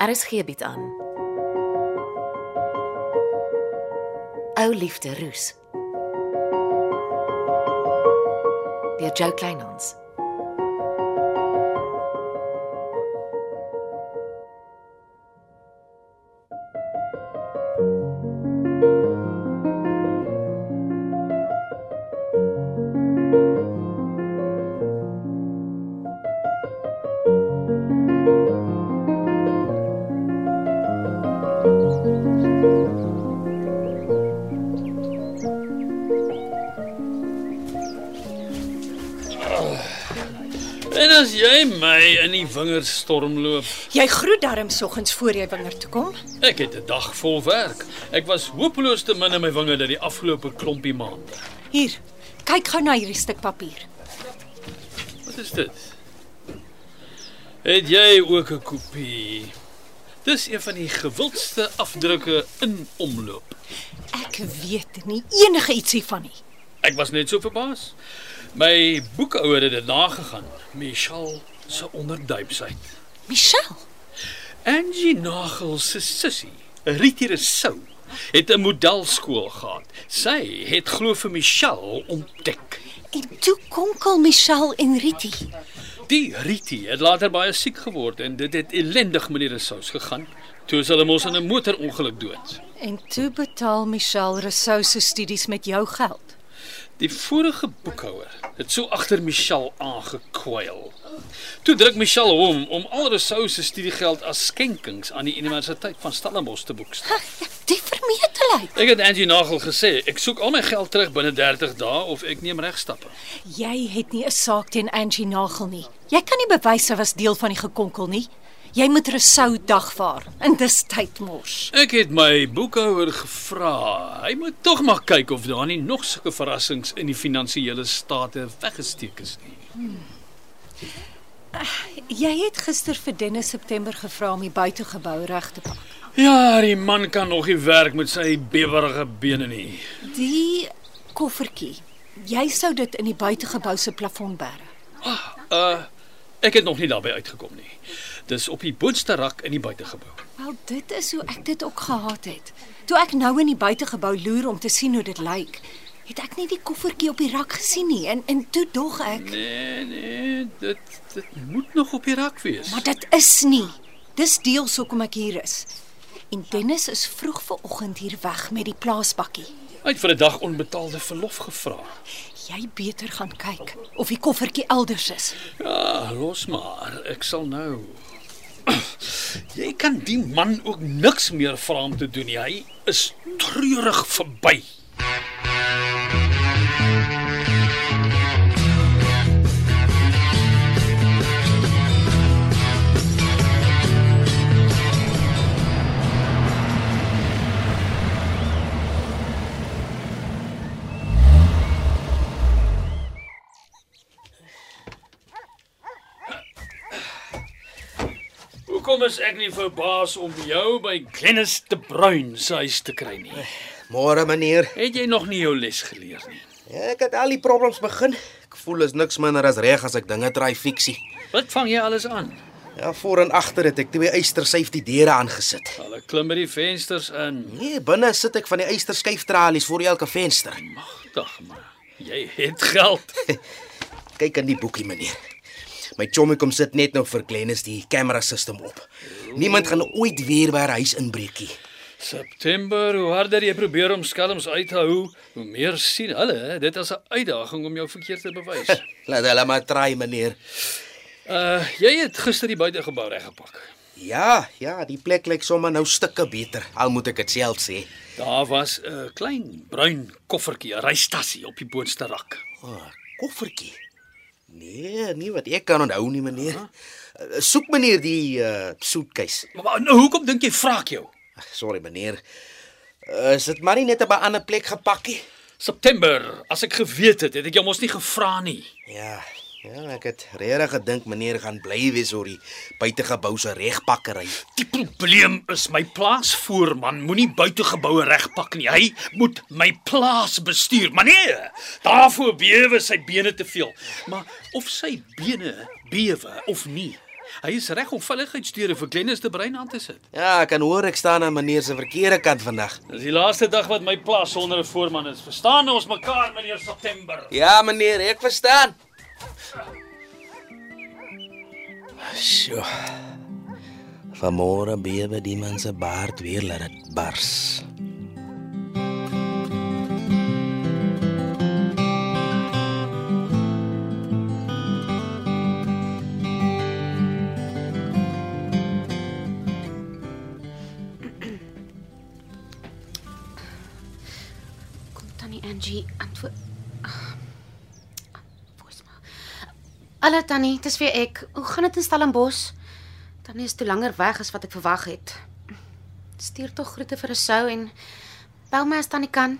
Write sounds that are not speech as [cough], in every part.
RSG bied aan. Ou liefde roes. Deur Jo Kleinhans. In die wingerdstorm loop, Jy groet darm soggens voor jy winger toe kom. ek het 'n dag vol werk. Ek was hopeloos te min in my wingerde die afgelope klompie maande. Hier. Kyk gou na hierdie stuk papier. Wat is dit? Het jy ook 'n kopie? Dis een van die gewildste afdrukke in omloop. Ek weet nie enige iets hiervan nie. Ek was net so verbaas. My boekhouer het dit nagegaan. Michelle se onderduipsheid. Michelle. Angie Nagel se sussie, Ritie Rousseau, het 'n modelskool gehad. Sy het glo vir Michelle ontdek. En toe konkel Michelle en Ritie. Die Ritie het later baie siek geword en dit het ellendig met die Rousseau gegaan. Toe is hulle mos in 'n motorongeluk dood. En toe betaal Michelle Rousseau se studies met jou geld. Die vorige boekhouer het so agter Michelle aangekwyl. Toe druk Michelle hom om al Rousseau se studiegeld as skenkings aan die Universiteit van Stellenbosch te boekstaaf. Die vermetelheid. Ek het Angie Nagel gesê, ek soek al my geld terug binne 30 dae of ek neem regstappe. Jy het nie 'n saak teen Angie Nagel nie. Jy kan nie bewys sy was deel van die gekonkel nie. Jy moet Rousseau dagvaar. En dis tyd mors. Ek het my boekhouer gevra. Hy moet tog maar kyk of daar nie nog sulke verrassings in die finansiële state weggesteek is nie. Jy het gister vir Dennis September gevra om die buitegebou reg te pak. Ja, die man kan nog nie werk met sy bewerige bene nie. Die koffertjie. Jy sou dit in die buitegebou se plafon bære. Uh ek het nog nie daarby uitgekom nie. Dis op die boonste rak in die buitegebou. Wel, dit is hoe ek dit ook gehad het. Toe ek nou in die buitegebou loer om te sien hoe dit lyk, het ek nie die koffertjie op die rak gesien nie en en toe dog ek, Nee, nee, dit dit moet nog op die rak wees. maar dit is nie. Dis deels hoekom ek hier is. En Dennis is vroeg vanoggend hier weg met die plaasbakkie. Hy het vir 'n dag onbetaalde verlof gevra. Jy beter gaan kyk of die koffertjie elders is. Ja, los maar. Ek sal nou. Jy kan die man ook niks meer vra om te doen nie. Hy is treurig verby. Hoekom is ek nie verbaas om jou by Glennis de Bruin se huis te kry nie? Môre meneer. Het jy nog nie jou les geleer nie? Ja, ek het al die problems begin. Ek voel is niks minder as reg as ek dinge try fiksie. Wat vang jy alles aan? Ja, voor en agter het ek twee eyster safety deure aangesit. Hulle klim by die vensters in. Nee, binne sit ek van die eyster skuiftralies voor elke venster. Magtig man. Jy het geld. [laughs] Kyk in die boekie meneer. My chommy kom sit net nou vir Glennis die camera system op. Niemand gaan ooit weer by haar huis inbreek nie. September, hoe harder jy probeer om skelms uit te hou, hoe meer sien hulle dit as 'n uitdaging om jou verkeerd te bewys. [laughs] Laat hulle maar try meneer. Uh, jy het gister die buitegebou reggepak. Ja, ja, die plek lyk sommer nou stukke beter. Al moet ek dit self sê. Daar was 'n klein bruin koffertjie, 'n reistassie op die boonste rak. O, oh, koffertjie. Nee, nie wat ek kan onthou nie meneer. Uh, soek meneer die uh soetkies. Maar, maar nou, hoekom dink jy vra ek jou? Sorry meneer. Uh, is dit maar nie net op 'n ander plek gepakkie? September, as ek geweet het, het ek jou mos nie gevra nie. Ja, ja, ek het regtig gedink meneer gaan bly wees oor die buitegebou se regpakkery. Die probleem is my plaasvoorman moenie buitegeboue regpak nie. Hy moet my plaas bestuur. Maar nee, daarvoor bewe sy bene te veel. Maar of sy bene bewe of nie, Hy is reg om veiligheidsdeure vir Glennis te brein aan te sit. Ja, ek kan hoor ek staan aan meneer se verkeerde kant vandag. Dis die laaste dag wat my plaas sonder 'n voorman is. Verstaan ons mekaar, meneer September? Ja, meneer, ek verstaan. Sjoe. Vanmôre bewe die man se baard weer laat dit bars. Kom tannie Angie antwoord. Ah, Voicemail. Hallo tannie, dit is weer ek. Hoe gaan dit in Stellenbosch? Tannie is toe langer weg as wat ek verwag het. Stuur tog groete vir sou en bel my as tannie kan.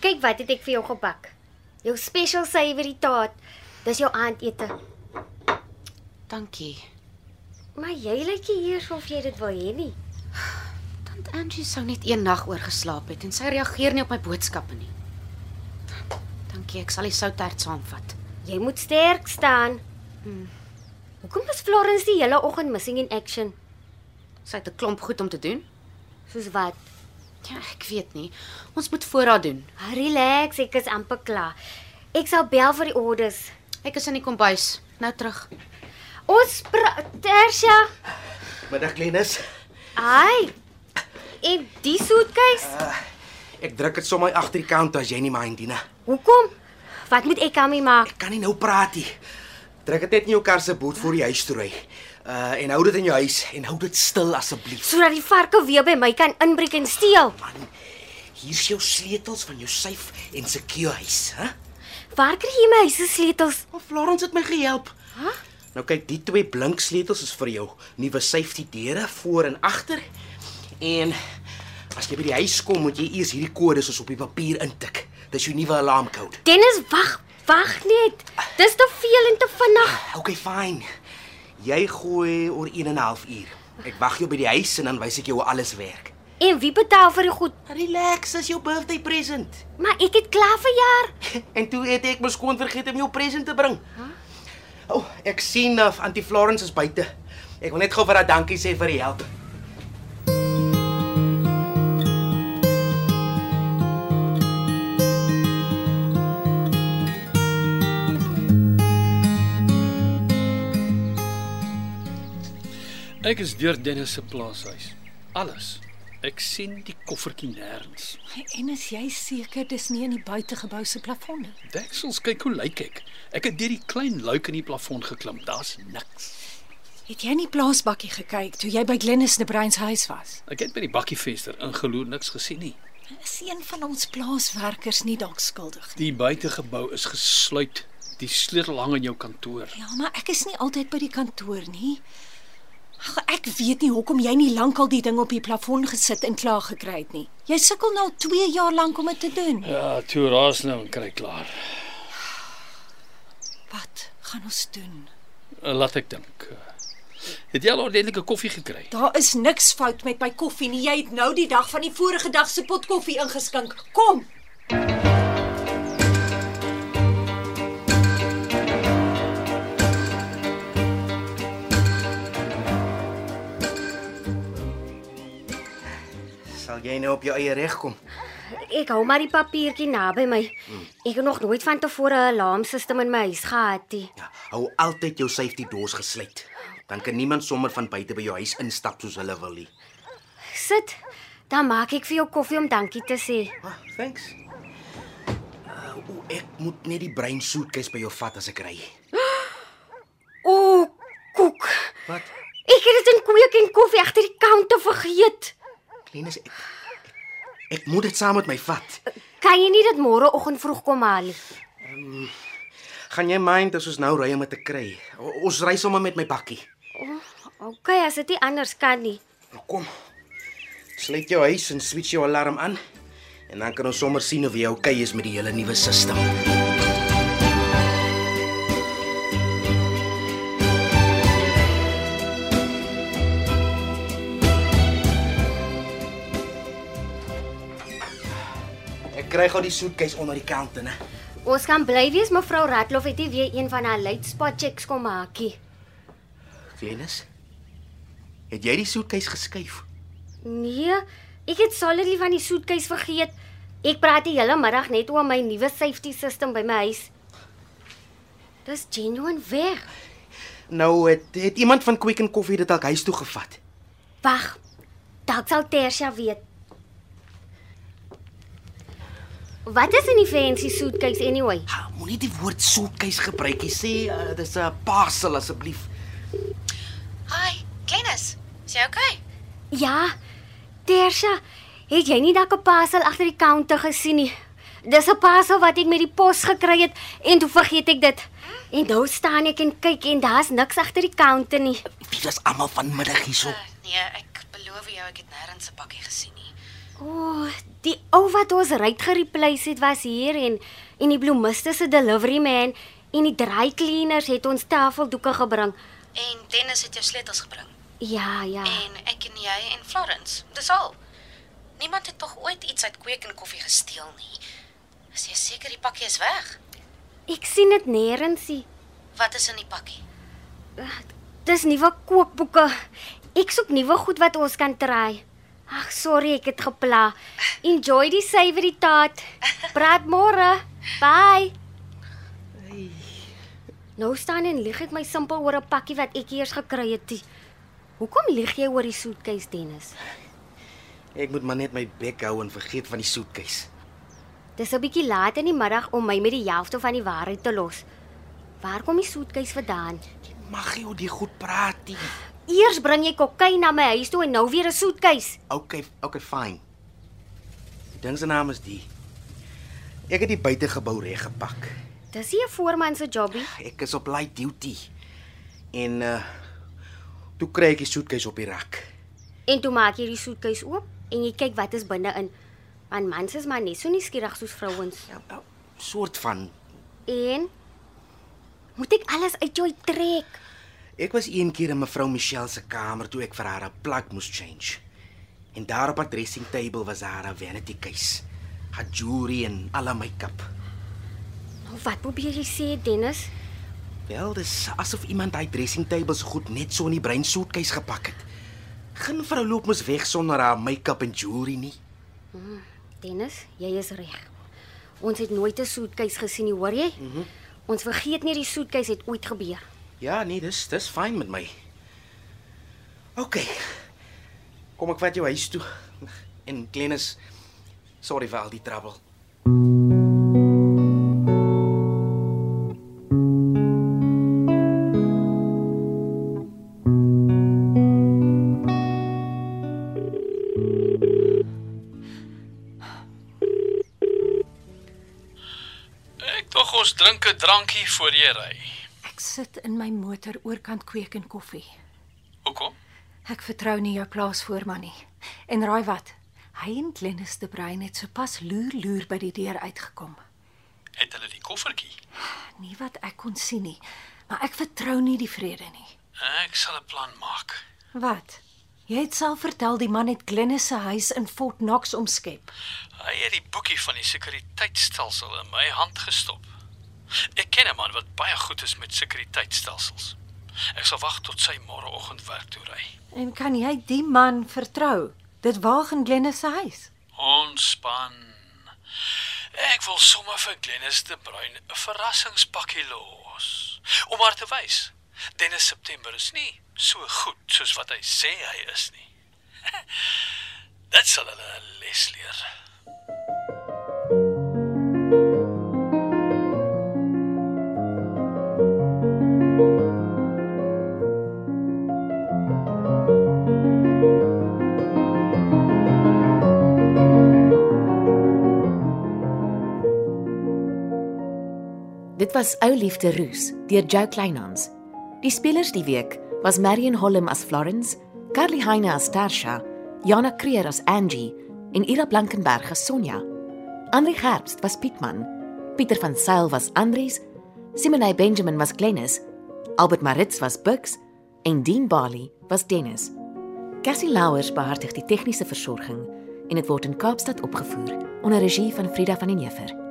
Kyk wat het ek vir jou gebak. Jou special savory taart. Dis jou aandete. Dankie. Maar jy lyk nie eers of jy dit wil hê nie. Tant Angie sou net een nag oorgeslaap het en sy reageer nie op my boodskappe nie. Dankie, ek sal die soutert saamvat. Jy moet sterk staan. Hmm. Hoekom was Florence die hele oggend missing in action? Sy het 'n klomp goed om te doen. Soos wat? Ja, ek weet nie. Ons moet voorraad doen. Ah, Relax, ek is amper klaar. Ek sal bel vir die orders. Ek is in die kombuis. Nou terug. Ons Tersia. Middag Glennis. Ai. En die suitcase? Ek druk dit sommer agter die counter as jy nie mind nie. Hoekom? Wat moet ek aan my maak? Kan nie nou praat nie. Druk dit net in jou kar se boot voor die huis toe ry. Uh en hou dit in jou huis en hou dit stil asseblief. Sodat die varke weer by my kan inbreek en steel. Man, hier's jou sleutels van jou safe en secure huis, hè? Waar kry jy my huis se sleutels? Maar Florence het my gehelp. Hæ? Nou kyk, die twee blink sleutels is vir jou nuwe safety deure voor en agter. En as jy by die huis kom, moet jy eers hierdie kodes op die papier intik. Dis jou nuwe alarmkode. Dennis, wag, wag net. Dis te veel en te vinnig. Okay, fine. Jy gooi oor 1 en 'n half uur. Ek wag jou by die huis en dan wys ek jou hoe alles werk. En wie betaal vir die goed? Relax, dis jou birthday present. Maar ek het klaar verjaar. [laughs] En toe het ek my skoon vergeet om jou present te bring. O, oh, ek sien of Auntie Florence is buite. Ek wil net gou vir haar dankie sê vir die help. Ek is deur Dennis se plaashuis. Alles. Ek sien die koffertjie nêrens. En is jy seker dis nie in die buitegebou se plafonne? Deksels, kyk hoe lyk ek. Ek het deur die klein luik in die plafon geklim. Daar's niks. Het jy nie plaasbakkie gekyk toe jy by Glennis de Bruin se huis was? Ek het by die bakkievenster ingeloer niks gesien nie. Is een van ons plaaswerkers nie dalk skuldig nie? Die buitegebou is gesluit. Die sleutel hang in jou kantoor. Ja, maar ek is nie altyd by die kantoor nie. Ag, ek weet nie hoekom jy nie lankal die ding op die plafon gesit en klaar gekry het nie. Jy sukkel nou al 2 jaar lank om dit te doen. Ja, toe raas nou en kry klaar. Wat gaan ons doen? Uh, Laat ek dink. Het jy al ordentlike koffie gekry? Daar is niks fout met my koffie nie. Jy het nou die dag van die vorige dag se pot koffie ingeskink. Kom. Sal jy nou op jou eie reg kom? Ek hou maar die papiertjie naby my. Ek het nog nooit van tevore 'n alarmstelsel in my huis gehad nie. Ja, hou altyd jou safety doors gesluit. Dan kan niemand sommer van buite by jou huis instap soos hulle wil nie. Sit. Dan maak ek vir jou koffie om dankie te sê. Ah, thanks. Uh, o, ek moet net die brein suitcase by jou vat as ek ry. [gasps] O, koek. Wat? Ek het dit in kweek en koffie agter die counter vergeet. Kleines ek, ek moet dit saam met my vat. Kan jy nie dit môreoggend vroeg kom haal nie? Gaan jy mind as ons nou ry om dit te kry? O, ons ry sommer met my bakkie. OK, as dit nie anders kan nie. Nou kom. Sluit jou huis en switch jou alarm aan. En dan kan ons sommer sien of jy okay is met die hele nuwe stelsel. Ek kry gou die suitcase onder die kant, né? Ons kan bly wees mevrou Ratloff het nie weer een van haar late spot checks kom maakie. Glennis, het jy die soetkies geskuif? Nee, ek het solidly van die soetkies vergeet. Ek praat die hele middag net oor my nuwe safety system by my huis. Dis genuine weg. Nou het, het iemand van Quick and Coffee dit al huis toe gevat. Wag. Dalk sal Tersia weet. Wat is in die fancy suitcase anyway? Moenie die woord soetkies gebruik nie. Sê uh, dis 'n parcel asseblief. Hi, Glennis. Is jy okay? Ja. Tersia, het jy nie dalk 'n parcel agter die counter gesien nie? Dis 'n parcel wat ek met die pos gekry het en toe vergeet ek dit. En nou staan ek en kyk en daar's niks agter die counter nie. Wie is almal vanmiddag hierso? Uh, nee, ek beloof jou ek het nêrens 'n pakkie gesien nie. O, oh, die ou wat ons ryk gereplace het was hier en en die bloemiste se delivery man en die dry cleaners het ons tafeldoeke gebring. En Dennis het jou sleutels gebring. Ja, ja. En ek en jy en Florence. Dis al. Niemand het tog ooit iets uit kweek en koffie gesteel nie. Is jy seker die pakkie is weg? Ek sien dit nêrens nie. Wat is in die pakkie? Dis nuwe kookboeke. Ek soek nuwe goed wat ons kan try. Ag, sorry, ek het gepla. Enjoy die savory taart. Praat môre. Bye. Nou staan en lieg ek my simpel oor 'n pakkie wat ek eers gekry het. nie. Hoekom lieg jy oor die suitcase, Dennis? Ek moet maar net my bek hou en vergeet van die soetkies. Dis 'n bietjie laat in die middag om my met die helfte van die waarheid te los. Waar kom die suitcase vandaan? Mag jy oor die goed praat nie. Eers bring jy kokain na my huis toe en nou weer 'n suitcase. Okay, okay, fine. Die ding se naam is die. Ek het die buitegebou reggepak. Dis nie 'n voorman se jobbie. Ek is op light duty. En uh toe kry ek die soetkies op die rak. En toe maak jy die suitcase oop en jy kyk wat is binne-in. Want mans is maar net so nuuskierig soos vrouens. Ja, nou, soort van. En moet ek alles uit jou trek? Ek was een keer in mevrou Michelle se kamer toe ek vir haar 'n plak moes change. En daar op haar dressing table was haar vanity case. Haar jewelry en alle make-up. Nou wat probeer jy sê, Dennis? Wel, dis asof iemand daai dressing table se goed net so in die brein soetkies gepak het. Geen vrou loop mos weg sonder haar make-up en jewelry nie. Dennis, jy is reg. Ons het nooit 'n suitcase gesien nie, hoor jy? Mm -hmm. Ons vergeet nie die suitcase het ooit gebeur. Ja, nee, dis dis fyn met my. OK. Kom ek vat jou huis toe. En Glennis, sorry vir al die trouble. Ek tog ons drink 'n drankie voor jy ry. Ek sit in my motor oorkant kweek en koffie. Hoekom? Ek vertrou nie jou plaasvoorman nie. En raai wat? Hy en Glennis de Bruin het sopas loer loer by die deur uitgekom. Het hulle die koffertjie? Nie wat ek kon sien nie, maar ek vertrou nie die vrede nie. Ek sal 'n plan maak. Wat? Jy het self vertel die man het Glennis se huis in Fort Knox omskep. Hy het die boekie van die sekuriteitstelsel in my hand gestop. Ek ken 'n man wat baie goed is met sekuriteitstelsels. Ek sal wag tot sy môreoggend werk toe ry. En kan jy die man vertrou? Dit waag in Glennis se huis. Ontspan. Ek wil sommer vir Glennis de Bruin 'n verrassingspakkie los. Om haar te wys. Dennis September is nie so goed soos wat hy sê hy is nie. [laughs] Dit sal hulle les leer. Dit was Ou Liefde Roos deur Jo Kleinhans. Die spelers die week was Marion Holm as Florence, Carly Heine as Tarsha, Jana Creer as Angie en Ira Blankenberg as Sonja. Andri Herbst was Pietman, Pieter van Sail was Andries, Simone Benjamin was Glennis, Albert Maritz was Bux en Dean Bali was Dennis. Cassie Louwers beheer die tegniese versorging en dit word in Kaapstad opgevoer onder regie van Frida van den Heever.